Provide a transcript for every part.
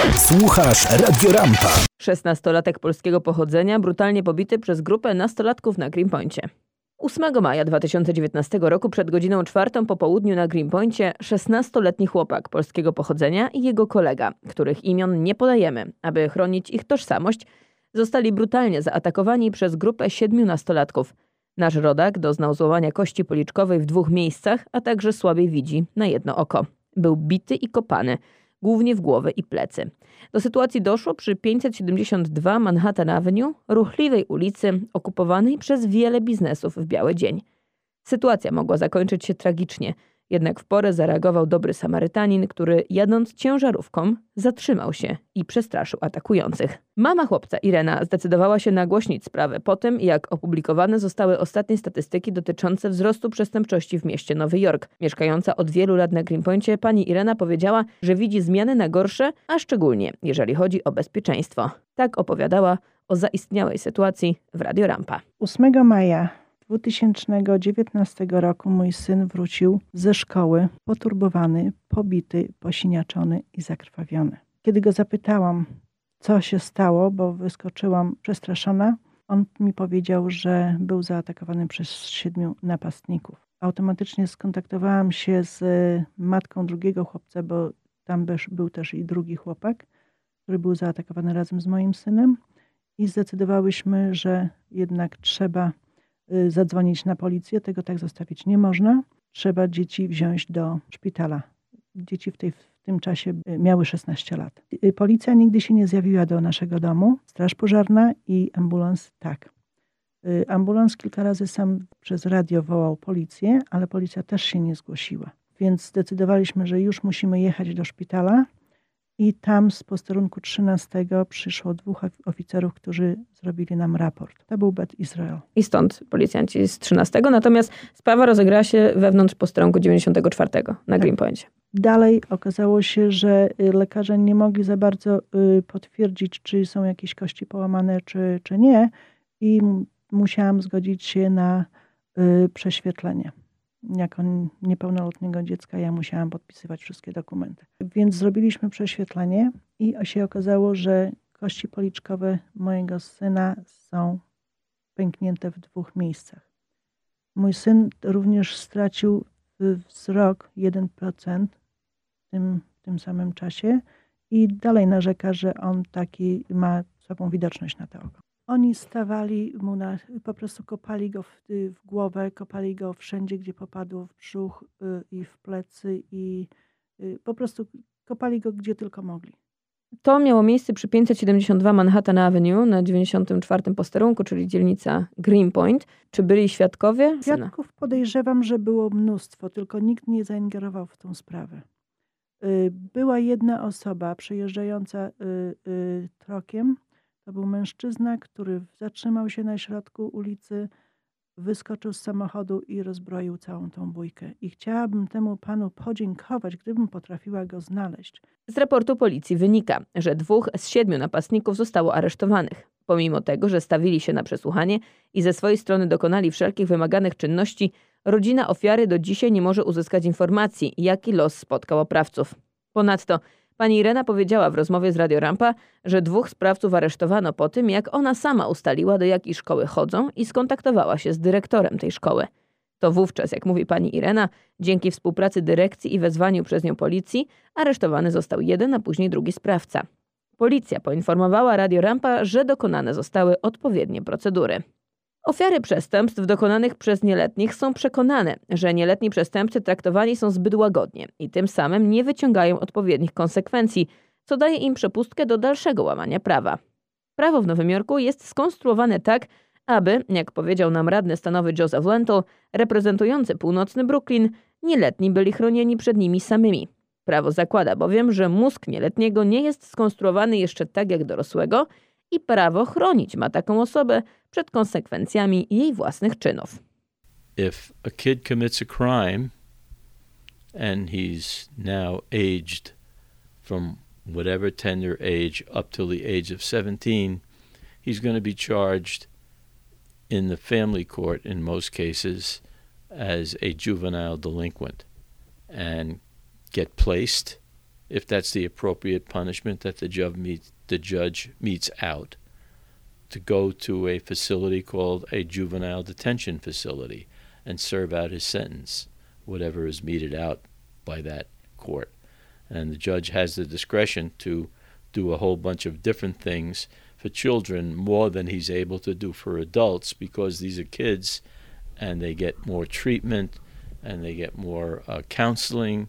Słuchasz Radio Rampa. 16-latek polskiego pochodzenia brutalnie pobity przez grupę nastolatków na Greenpoincie. 8 maja 2019 roku przed godziną czwartą po południu na Greenpoincie 16-letni chłopak polskiego pochodzenia i jego kolega, których imion nie podajemy, aby chronić ich tożsamość, zostali brutalnie zaatakowani przez grupę siedmiu nastolatków. Nasz rodak doznał złamania kości policzkowej w dwóch miejscach, a także słabiej widzi na jedno oko. Był bity i kopany – głównie w głowę i plecy. Do sytuacji doszło przy 572 Manhattan Avenue, ruchliwej ulicy okupowanej przez wiele biznesów w biały dzień. Sytuacja mogła zakończyć się tragicznie – jednak w porę zareagował dobry Samarytanin, który jadąc ciężarówką zatrzymał się i przestraszył atakujących. Mama chłopca Irena zdecydowała się nagłośnić sprawę po tym, jak opublikowane zostały ostatnie statystyki dotyczące wzrostu przestępczości w mieście Nowy Jork. Mieszkająca od wielu lat na Greenpointie pani Irena powiedziała, że widzi zmiany na gorsze, a szczególnie jeżeli chodzi o bezpieczeństwo. Tak opowiadała o zaistniałej sytuacji w Radio Rampa. 8 maja 2019 roku mój syn wrócił ze szkoły poturbowany, pobity, posiniaczony i zakrwawiony. Kiedy go zapytałam, co się stało, bo wyskoczyłam przestraszona, on mi powiedział, że był zaatakowany przez siedmiu napastników. Automatycznie skontaktowałam się z matką drugiego chłopca, bo tam był też i drugi chłopak, który był zaatakowany razem z moim synem i zdecydowałyśmy, że jednak trzeba zadzwonić na policję. Tego tak zostawić nie można. Trzeba dzieci wziąć do szpitala. Dzieci w, tej, w tym czasie y, miały 16 lat. Y, policja nigdy się nie zjawiła do naszego domu. Straż pożarna i ambulans tak. Ambulans kilka razy sam przez radio wołał policję, ale policja też się nie zgłosiła. Więc zdecydowaliśmy, że już musimy jechać do szpitala i tam z posterunku 13 przyszło dwóch oficerów, którzy zrobili nam raport. To był Bet Izrael. I stąd policjanci z 13. Natomiast sprawa rozegrała się wewnątrz posterunku 94 na tak. Greenpointie. Dalej okazało się, że y, lekarze nie mogli za bardzo y, potwierdzić, czy są jakieś kości połamane, czy, czy nie. I musiałam zgodzić się na y, prześwietlenie jako niepełnoletniego dziecka ja musiałam podpisywać wszystkie dokumenty. Więc zrobiliśmy prześwietlenie i się okazało, że kości policzkowe mojego syna są pęknięte w dwóch miejscach. Mój syn również stracił wzrok 1% w tym, w tym samym czasie i dalej narzeka, że on taki ma słabą widoczność na to oko. Oni stawali mu na, po prostu kopali go w, w głowę, kopali go wszędzie, gdzie popadło w brzuch y, i w plecy i y, po prostu kopali go gdzie tylko mogli. To miało miejsce przy 572 Manhattan Avenue na 94 posterunku, czyli dzielnica Greenpoint. Czy byli świadkowie? Świadków podejrzewam, że było mnóstwo, tylko nikt nie zaingerował w tą sprawę. Y, była jedna osoba przejeżdżająca trokiem, to był mężczyzna, który zatrzymał się na środku ulicy, wyskoczył z samochodu i rozbroił całą tą bójkę. I chciałabym temu panu podziękować, gdybym potrafiła go znaleźć. Z raportu policji wynika, że dwóch z siedmiu napastników zostało aresztowanych. Pomimo tego, że stawili się na przesłuchanie i ze swojej strony dokonali wszelkich wymaganych czynności, rodzina ofiary do dzisiaj nie może uzyskać informacji, jaki los spotkał oprawców. Ponadto Pani Irena powiedziała w rozmowie z Radio Rampa, że dwóch sprawców aresztowano po tym, jak ona sama ustaliła, do jakiej szkoły chodzą i skontaktowała się z dyrektorem tej szkoły. To wówczas, jak mówi pani Irena, dzięki współpracy dyrekcji i wezwaniu przez nią policji, aresztowany został jeden, a później drugi sprawca. Policja poinformowała Radio Rampa, że dokonane zostały odpowiednie procedury. Ofiary przestępstw dokonanych przez nieletnich są przekonane, że nieletni przestępcy traktowani są zbyt łagodnie i tym samym nie wyciągają odpowiednich konsekwencji, co daje im przepustkę do dalszego łamania prawa. Prawo w Nowym Jorku jest skonstruowane tak, aby, jak powiedział nam radny stanowy Joseph Lentil, reprezentujący północny Brooklyn, nieletni byli chronieni przed nimi samymi. Prawo zakłada bowiem, że mózg nieletniego nie jest skonstruowany jeszcze tak jak dorosłego i prawo chronić ma taką osobę przed konsekwencjami jej własnych czynów. If a kid commits a crime and he's now aged from whatever tender age up till the age of 17, he's going to be charged in the family court in most cases as a juvenile delinquent and get placed if that's the appropriate punishment that the judge meets, the judge meets out, to go to a facility called a juvenile detention facility and serve out his sentence, whatever is meted out by that court. And the judge has the discretion to do a whole bunch of different things for children more than he's able to do for adults because these are kids and they get more treatment and they get more uh, counseling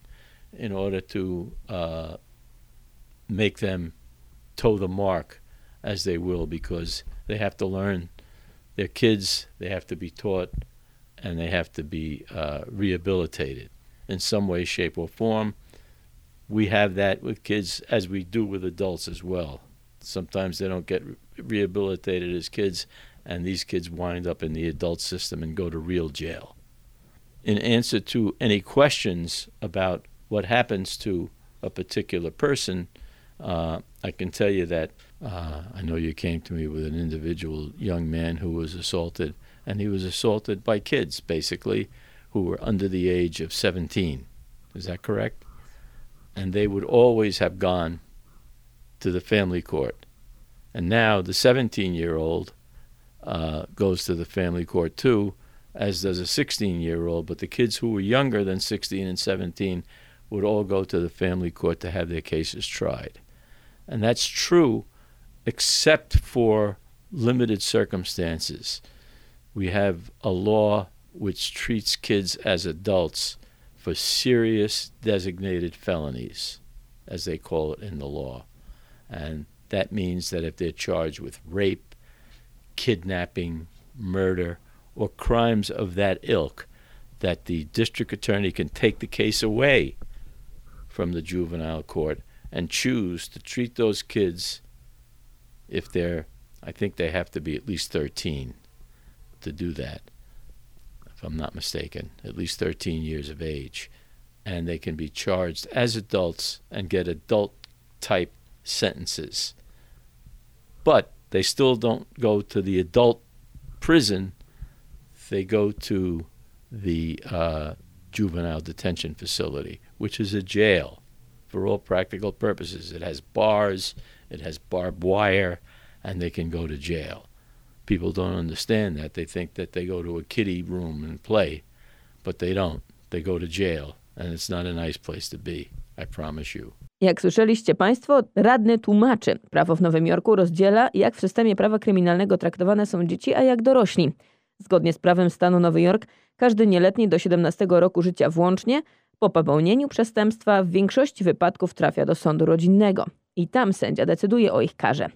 in order to uh, make them toe the mark as they will because they have to learn. They're kids, they have to be taught, and they have to be uh, rehabilitated in some way, shape, or form. We have that with kids as we do with adults as well. Sometimes they don't get rehabilitated as kids, and these kids wind up in the adult system and go to real jail. In answer to any questions about what happens to a particular person, uh, I can tell you that uh, I know you came to me with an individual young man who was assaulted, and he was assaulted by kids, basically, who were under the age of 17. Is that correct? And they would always have gone to the family court. And now the 17 year old uh, goes to the family court too, as does a 16 year old. But the kids who were younger than 16 and 17 would all go to the family court to have their cases tried. And that's true except for limited circumstances. We have a law which treats kids as adults for serious designated felonies, as they call it in the law. And that means that if they're charged with rape, kidnapping, murder, or crimes of that ilk, that the district attorney can take the case away from the juvenile court and choose to treat those kids if they're, I think they have to be at least 13 to do that, if I'm not mistaken, at least 13 years of age. And they can be charged as adults and get adult type sentences. But they still don't go to the adult prison, they go to the uh, juvenile detention facility, which is a jail for all practical purposes. It has bars, it has barbed wire, and they can go to jail. People don't understand that. They think that they go to a kiddie room and play, but they don't. They go to jail, and it's not a nice place to be. I promise you. Jak słyszeliście Państwo, radny tłumaczy. Prawo w Nowym Jorku rozdziela, jak w systemie prawa kryminalnego traktowane są dzieci, a jak dorośli. Zgodnie z prawem stanu Nowy Jork, każdy nieletni do 17 roku życia włącznie po popełnieniu przestępstwa w większości wypadków trafia do sądu rodzinnego. I tam sędzia decyduje o ich karze.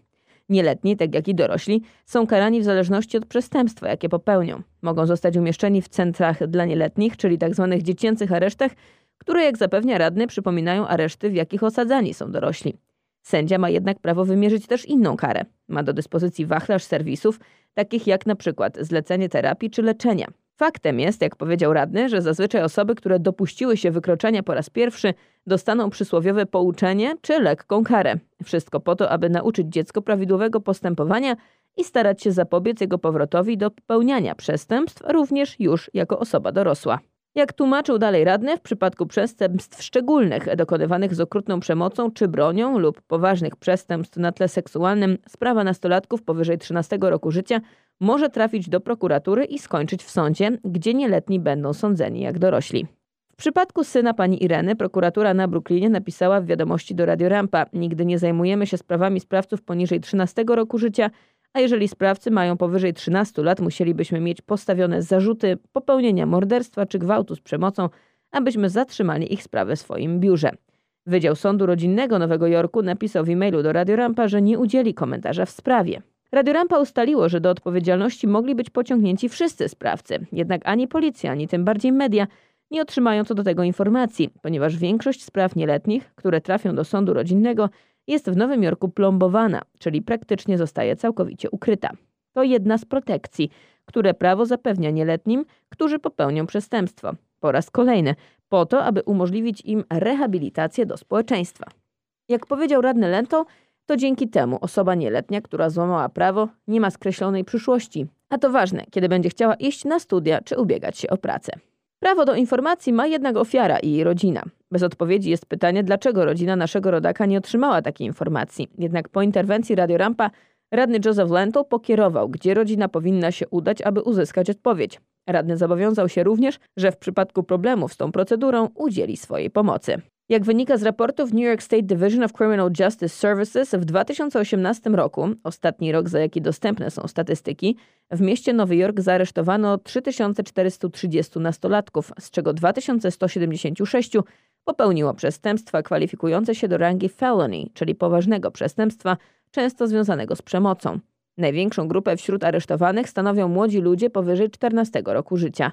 Nieletni, tak jak i dorośli, są karani w zależności od przestępstwa, jakie popełnią. Mogą zostać umieszczeni w centrach dla nieletnich, czyli tzw. Tak dziecięcych aresztach, które, jak zapewnia radny, przypominają areszty, w jakich osadzani są dorośli. Sędzia ma jednak prawo wymierzyć też inną karę. Ma do dyspozycji wachlarz serwisów, takich jak na przykład zlecenie terapii czy leczenia. Faktem jest, jak powiedział radny, że zazwyczaj osoby, które dopuściły się wykroczenia po raz pierwszy, dostaną przysłowiowe pouczenie czy lekką karę. Wszystko po to, aby nauczyć dziecko prawidłowego postępowania i starać się zapobiec jego powrotowi do popełniania przestępstw, również już jako osoba dorosła. Jak tłumaczył dalej radny, w przypadku przestępstw szczególnych dokonywanych z okrutną przemocą czy bronią lub poważnych przestępstw na tle seksualnym, sprawa nastolatków powyżej 13 roku życia może trafić do prokuratury i skończyć w sądzie, gdzie nieletni będą sądzeni jak dorośli. W przypadku syna pani Ireny prokuratura na Brooklynie napisała w wiadomości do Radio Rampa: Nigdy nie zajmujemy się sprawami sprawców poniżej 13 roku życia, a jeżeli sprawcy mają powyżej 13 lat, musielibyśmy mieć postawione zarzuty popełnienia morderstwa czy gwałtu z przemocą, abyśmy zatrzymali ich sprawę w swoim biurze. Wydział Sądu Rodzinnego Nowego Jorku napisał w e-mailu do Radio Rampa, że nie udzieli komentarza w sprawie. Radio Rampa ustaliło, że do odpowiedzialności mogli być pociągnięci wszyscy sprawcy, jednak ani policja, ani tym bardziej media nie otrzymają co do tego informacji, ponieważ większość spraw nieletnich, które trafią do sądu rodzinnego, jest w Nowym Jorku plombowana, czyli praktycznie zostaje całkowicie ukryta. To jedna z protekcji, które prawo zapewnia nieletnim, którzy popełnią przestępstwo. Po raz kolejny, po to, aby umożliwić im rehabilitację do społeczeństwa. Jak powiedział radny Lento, to dzięki temu osoba nieletnia, która złamała prawo, nie ma skreślonej przyszłości. A to ważne, kiedy będzie chciała iść na studia czy ubiegać się o pracę. Prawo do informacji ma jednak ofiara i jej rodzina. Bez odpowiedzi jest pytanie, dlaczego rodzina naszego rodaka nie otrzymała takiej informacji. Jednak po interwencji Radio Rampa radny Joseph Lentle pokierował, gdzie rodzina powinna się udać, aby uzyskać odpowiedź. Radny zobowiązał się również, że w przypadku problemów z tą procedurą udzieli swojej pomocy. Jak wynika z raportów New York State Division of Criminal Justice Services, w 2018 roku, ostatni rok za jaki dostępne są statystyki, w mieście Nowy Jork zaaresztowano 3430 nastolatków, z czego 2176 popełniło przestępstwa kwalifikujące się do rangi felony, czyli poważnego przestępstwa, często związanego z przemocą. Największą grupę wśród aresztowanych stanowią młodzi ludzie powyżej 14 roku życia.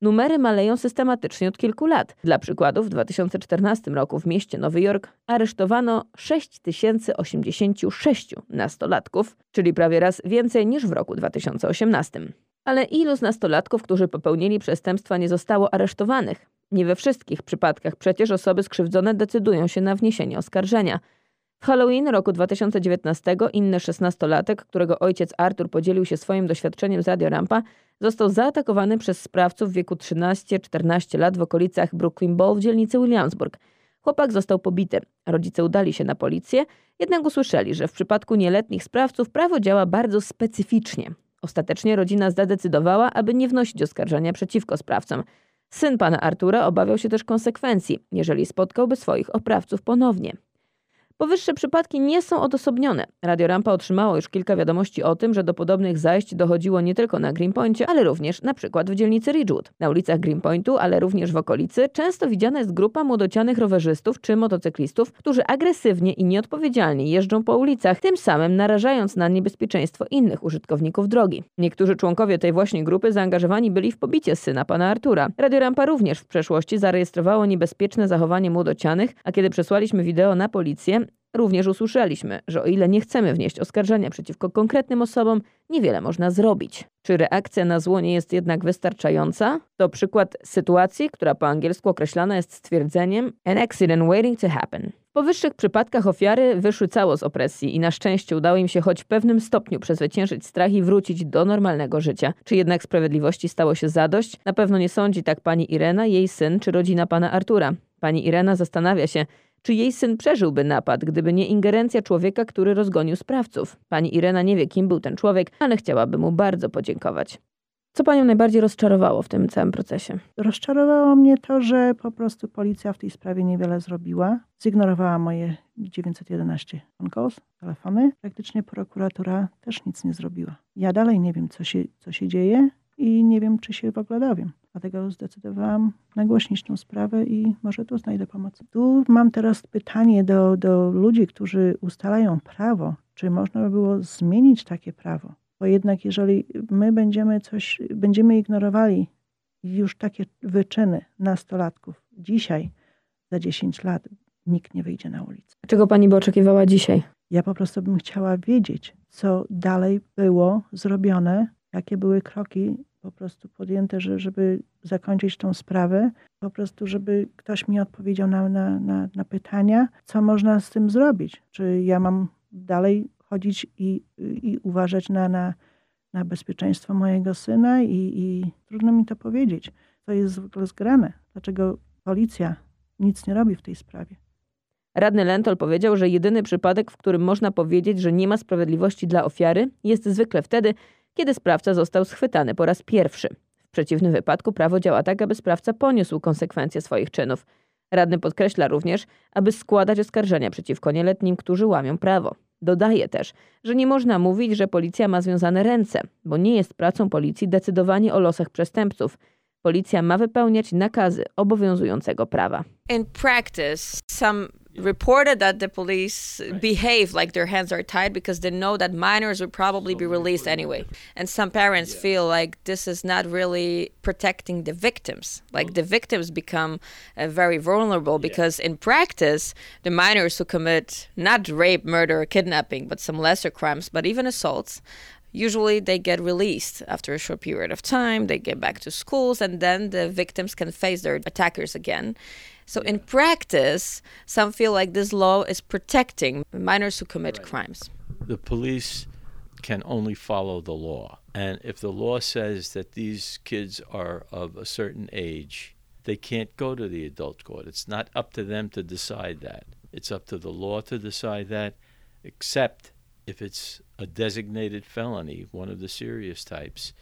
Numery maleją systematycznie od kilku lat. Dla przykładu, w 2014 roku w mieście Nowy Jork aresztowano 6086 nastolatków, czyli prawie raz więcej niż w roku 2018. Ale ilu z nastolatków, którzy popełnili przestępstwa, nie zostało aresztowanych? Nie we wszystkich przypadkach przecież osoby skrzywdzone decydują się na wniesienie oskarżenia. W Halloween roku 2019 inny szesnastolatek, którego ojciec Artur podzielił się swoim doświadczeniem z Radio Rampa, został zaatakowany przez sprawców w wieku 13-14 lat w okolicach Brooklyn Ball w dzielnicy Williamsburg. Chłopak został pobity. Rodzice udali się na policję, jednak usłyszeli, że w przypadku nieletnich sprawców prawo działa bardzo specyficznie. Ostatecznie rodzina zadecydowała, aby nie wnosić oskarżenia przeciwko sprawcom. Syn pana Artura obawiał się też konsekwencji, jeżeli spotkałby swoich oprawców ponownie. Powyższe przypadki nie są odosobnione. Radio Rampa otrzymało już kilka wiadomości o tym, że do podobnych zajść dochodziło nie tylko na Greenpointie, ale również na przykład w dzielnicy Ridgewood. Na ulicach Greenpointu, ale również w okolicy, często widziana jest grupa młodocianych rowerzystów czy motocyklistów, którzy agresywnie i nieodpowiedzialnie jeżdżą po ulicach, tym samym narażając na niebezpieczeństwo innych użytkowników drogi. Niektórzy członkowie tej właśnie grupy zaangażowani byli w pobicie syna pana Artura. Radio Rampa również w przeszłości zarejestrowało niebezpieczne zachowanie młodocianych, a kiedy przesłaliśmy wideo na policję, Również usłyszeliśmy, że o ile nie chcemy wnieść oskarżenia przeciwko konkretnym osobom, niewiele można zrobić. Czy reakcja na zło nie jest jednak wystarczająca? To przykład sytuacji, która po angielsku określana jest stwierdzeniem an accident waiting to happen. W powyższych przypadkach ofiary wyszły cało z opresji i na szczęście udało im się choć w pewnym stopniu przezwyciężyć strach i wrócić do normalnego życia. Czy jednak sprawiedliwości stało się zadość? Na pewno nie sądzi tak pani Irena, jej syn czy rodzina pana Artura. Pani Irena zastanawia się, czy jej syn przeżyłby napad, gdyby nie ingerencja człowieka, który rozgonił sprawców. Pani Irena nie wie, kim był ten człowiek, ale chciałaby mu bardzo podziękować. Co panią najbardziej rozczarowało w tym całym procesie? Rozczarowało mnie to, że po prostu policja w tej sprawie niewiele zrobiła. Zignorowała moje 911 phone calls, telefony. Praktycznie prokuratura też nic nie zrobiła. Ja dalej nie wiem, co się, co się dzieje i nie wiem, czy się w ogóle dowiem. Dlatego zdecydowałam nagłośnić tę sprawę i może tu znajdę pomoc. Tu mam teraz pytanie do, do ludzi, którzy ustalają prawo. Czy można by było zmienić takie prawo? Bo jednak jeżeli my będziemy coś, będziemy ignorowali już takie wyczyny nastolatków dzisiaj, za 10 lat, nikt nie wyjdzie na ulicę. Czego pani by oczekiwała dzisiaj? Ja po prostu bym chciała wiedzieć, co dalej było zrobione, jakie były kroki po prostu podjęte, że, żeby zakończyć tą sprawę. Po prostu, żeby ktoś mi odpowiedział na, na, na, na pytania, co można z tym zrobić. Czy ja mam dalej chodzić i, i uważać na, na, na bezpieczeństwo mojego syna i, i trudno mi to powiedzieć, co jest ogóle zgrane. Dlaczego policja nic nie robi w tej sprawie. Radny Lentol powiedział, że jedyny przypadek, w którym można powiedzieć, że nie ma sprawiedliwości dla ofiary, jest zwykle wtedy, kiedy sprawca został schwytany po raz pierwszy. W przeciwnym wypadku prawo działa tak, aby sprawca poniósł konsekwencje swoich czynów. Radny podkreśla również, aby składać oskarżenia przeciwko nieletnim, którzy łamią prawo. Dodaje też, że nie można mówić, że policja ma związane ręce, bo nie jest pracą policji decydowanie o losach przestępców. Policja ma wypełniać nakazy obowiązującego prawa. In practice, some reported that the police behave like their hands are tied because they know that minors would probably be released anyway. And some parents feel like this is not really protecting the victims. Like the victims become uh, very vulnerable because in practice, the minors who commit not rape, murder, or kidnapping, but some lesser crimes, but even assaults, usually they get released after a short period of time they get back to schools and then the victims can face their attackers again so in practice, some feel like this law is protecting minors who commit right. crimes. The police can only follow the law. And if the law says that these kids are of a certain age they can't go to the adult court. It's not up to them to decide that. It's up to the law to decide that, except if it's a designated felony, one of the serious types,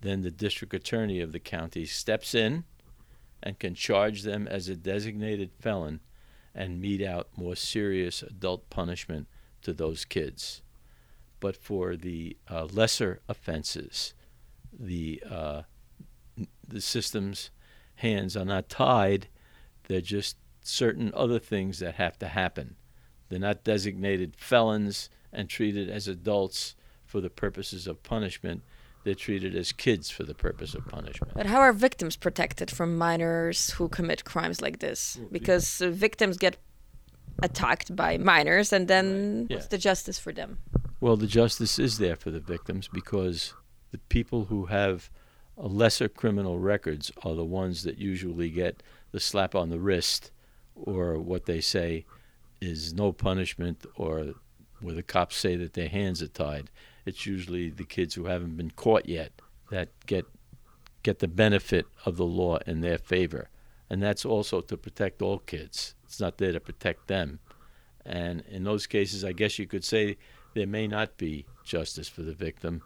then the district attorney of the county steps in and can charge them as a designated felon and mete out more serious adult punishment to those kids. But for the uh, lesser offenses, the uh, the system's hands are not tied. They're just certain other things that have to happen. They're not designated felons and treated as adults for the purposes of punishment. They're treated as kids for the purpose of punishment. But how are victims protected from minors who commit crimes like this? Because uh, victims get attacked by minors, and then Yeah. what's the justice for them? Well, the justice is there for the victims because the people who have lesser criminal records are the ones that usually get the slap on the wrist or what they say is no punishment or where the cops say that their hands are tied. It's usually the kids who haven't been caught yet that get get the benefit of the law in their favor. And that's also to protect all kids. It's not there to protect them. And in those cases, I guess you could say there may not be justice for the victim,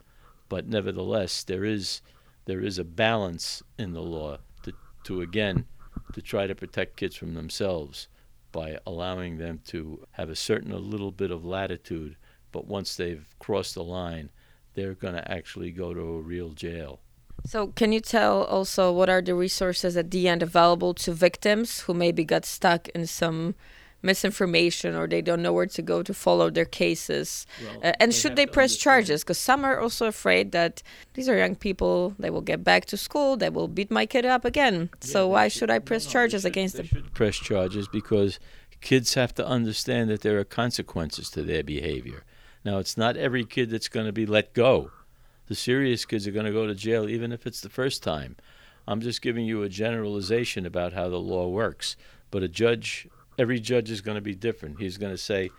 but nevertheless, there is there is a balance in the law to, to again to try to protect kids from themselves by allowing them to have a certain a little bit of latitude, but once they've crossed the line, they're going to actually go to a real jail. So, can you tell also what are the resources at the end available to victims who maybe got stuck in some misinformation or they don't know where to go to follow their cases? Uh, and should they press charges? Because some are also afraid that these are young people, they will get back to school, they will beat my kid up again. so, why should I press charges against them? press charges because kids have to understand that there are consequences to their behavior. Now, it's not every kid that's going to be let go. The serious kids are going to go to jail even if it's the first time. I'm just giving you a generalization about how the law works. But a judge, every judge is going to be different. He's going to say,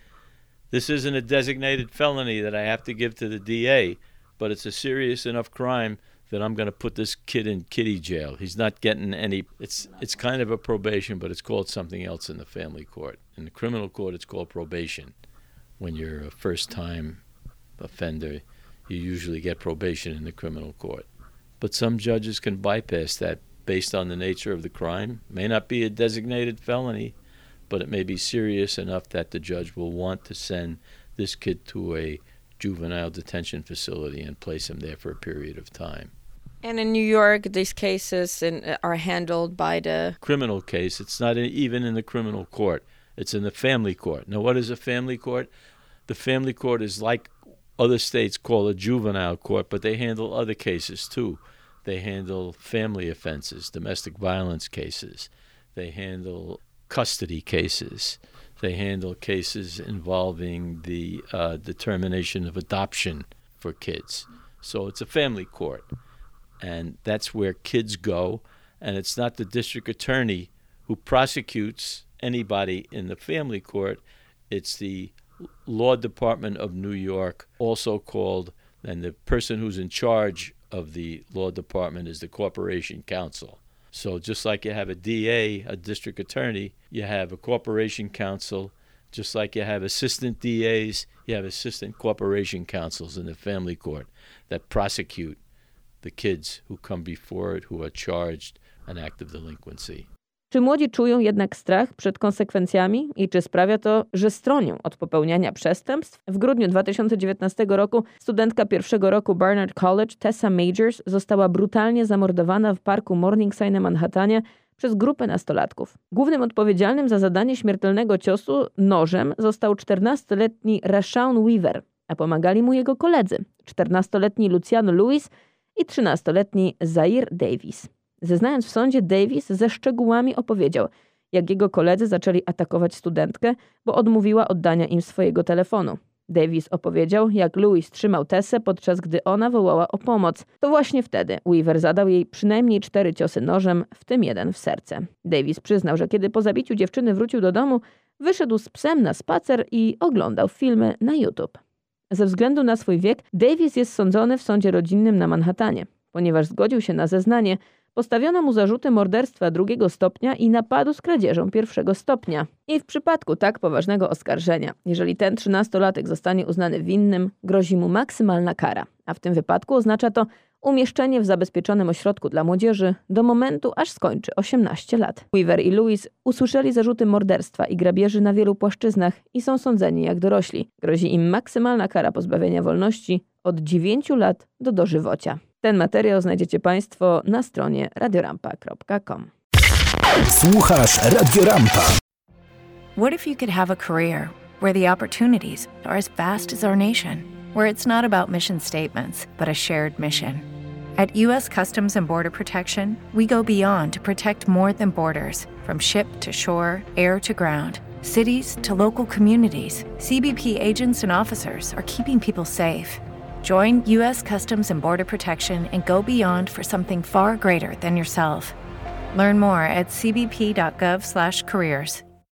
this isn't a designated felony that I have to give to the DA, but it's a serious enough crime that I'm going to put this kid in kitty jail. He's not getting any. It's it's kind of a probation, but it's called something else in the family court. In the criminal court, it's called probation. When you're a first-time offender, you usually get probation in the criminal court. But some judges can bypass that based on the nature of the crime. May not be a designated felony, but it may be serious enough that the judge will want to send this kid to a juvenile detention facility and place him there for a period of time. And in New York, these cases in, are handled by the. Criminal case, it's not in, even in the criminal court, it's in the family court. Now, what is a family court? The family court is like other states call a juvenile court, but they handle other cases too. They handle family offenses, domestic violence cases. They handle custody cases. They handle cases involving the uh, determination of adoption for kids. So it's a family court. And that's where kids go. And it's not the district attorney who prosecutes anybody in the family court, it's the law department of New York, also called, and the person who's in charge of the law department is the corporation counsel. So just like you have a DA, a district attorney, you have a corporation counsel. Just like you have assistant DAs, you have assistant corporation counsels in the family court that prosecute the kids who come before it who are charged an act of delinquency. Czy młodzi czują jednak strach przed konsekwencjami i czy sprawia to, że stronią od popełniania przestępstw? W grudniu 2019 roku studentka pierwszego roku Barnard College Tessa Majors została brutalnie zamordowana w parku Morningside na Manhattanie przez grupę nastolatków. Głównym odpowiedzialnym za zadanie śmiertelnego ciosu nożem został 14-letni Rashawn Weaver, a pomagali mu jego koledzy 14-letni Luciano Lewis i 13-letni Zaire Davis. Zeznając w sądzie, Davis ze szczegółami opowiedział, jak jego koledzy zaczęli atakować studentkę, bo odmówiła oddania im swojego telefonu. Davis opowiedział, jak Louis trzymał Tessę, podczas gdy ona wołała o pomoc. To właśnie wtedy Weaver zadał jej przynajmniej cztery ciosy nożem, w tym jeden w serce. Davis przyznał, że kiedy po zabiciu dziewczyny wrócił do domu, wyszedł z psem na spacer i oglądał filmy na YouTube. Ze względu na swój wiek, Davis jest sądzony w sądzie rodzinnym na Manhattanie. Ponieważ zgodził się na zeznanie, Postawiono mu zarzuty morderstwa drugiego stopnia i napadu z kradzieżą pierwszego stopnia. I w przypadku tak poważnego oskarżenia, jeżeli ten trzynastolatek zostanie uznany winnym, grozi mu maksymalna kara, a w tym wypadku oznacza to umieszczenie w zabezpieczonym ośrodku dla młodzieży do momentu, aż skończy 18 lat. Weaver i Lewis usłyszeli zarzuty morderstwa i grabieży na wielu płaszczyznach i są sądzeni jak dorośli. Grozi im maksymalna kara pozbawienia wolności od 9 lat do dożywocia. Ten materiał znajdziecie Państwo na stronie radiorampa.com. Słuchasz Radio Rampa. What if you could have a career where the opportunities are as vast as our nation, where it's not about mission statements, but a shared mission? At U.S. Customs and Border Protection, we go beyond to protect more than borders from ship to shore, air to ground. Cities to local communities, CBP agents and officers are keeping people safe. Join U.S. Customs and Border Protection and go beyond for something far greater than yourself. Learn more at cbp.gov/careers.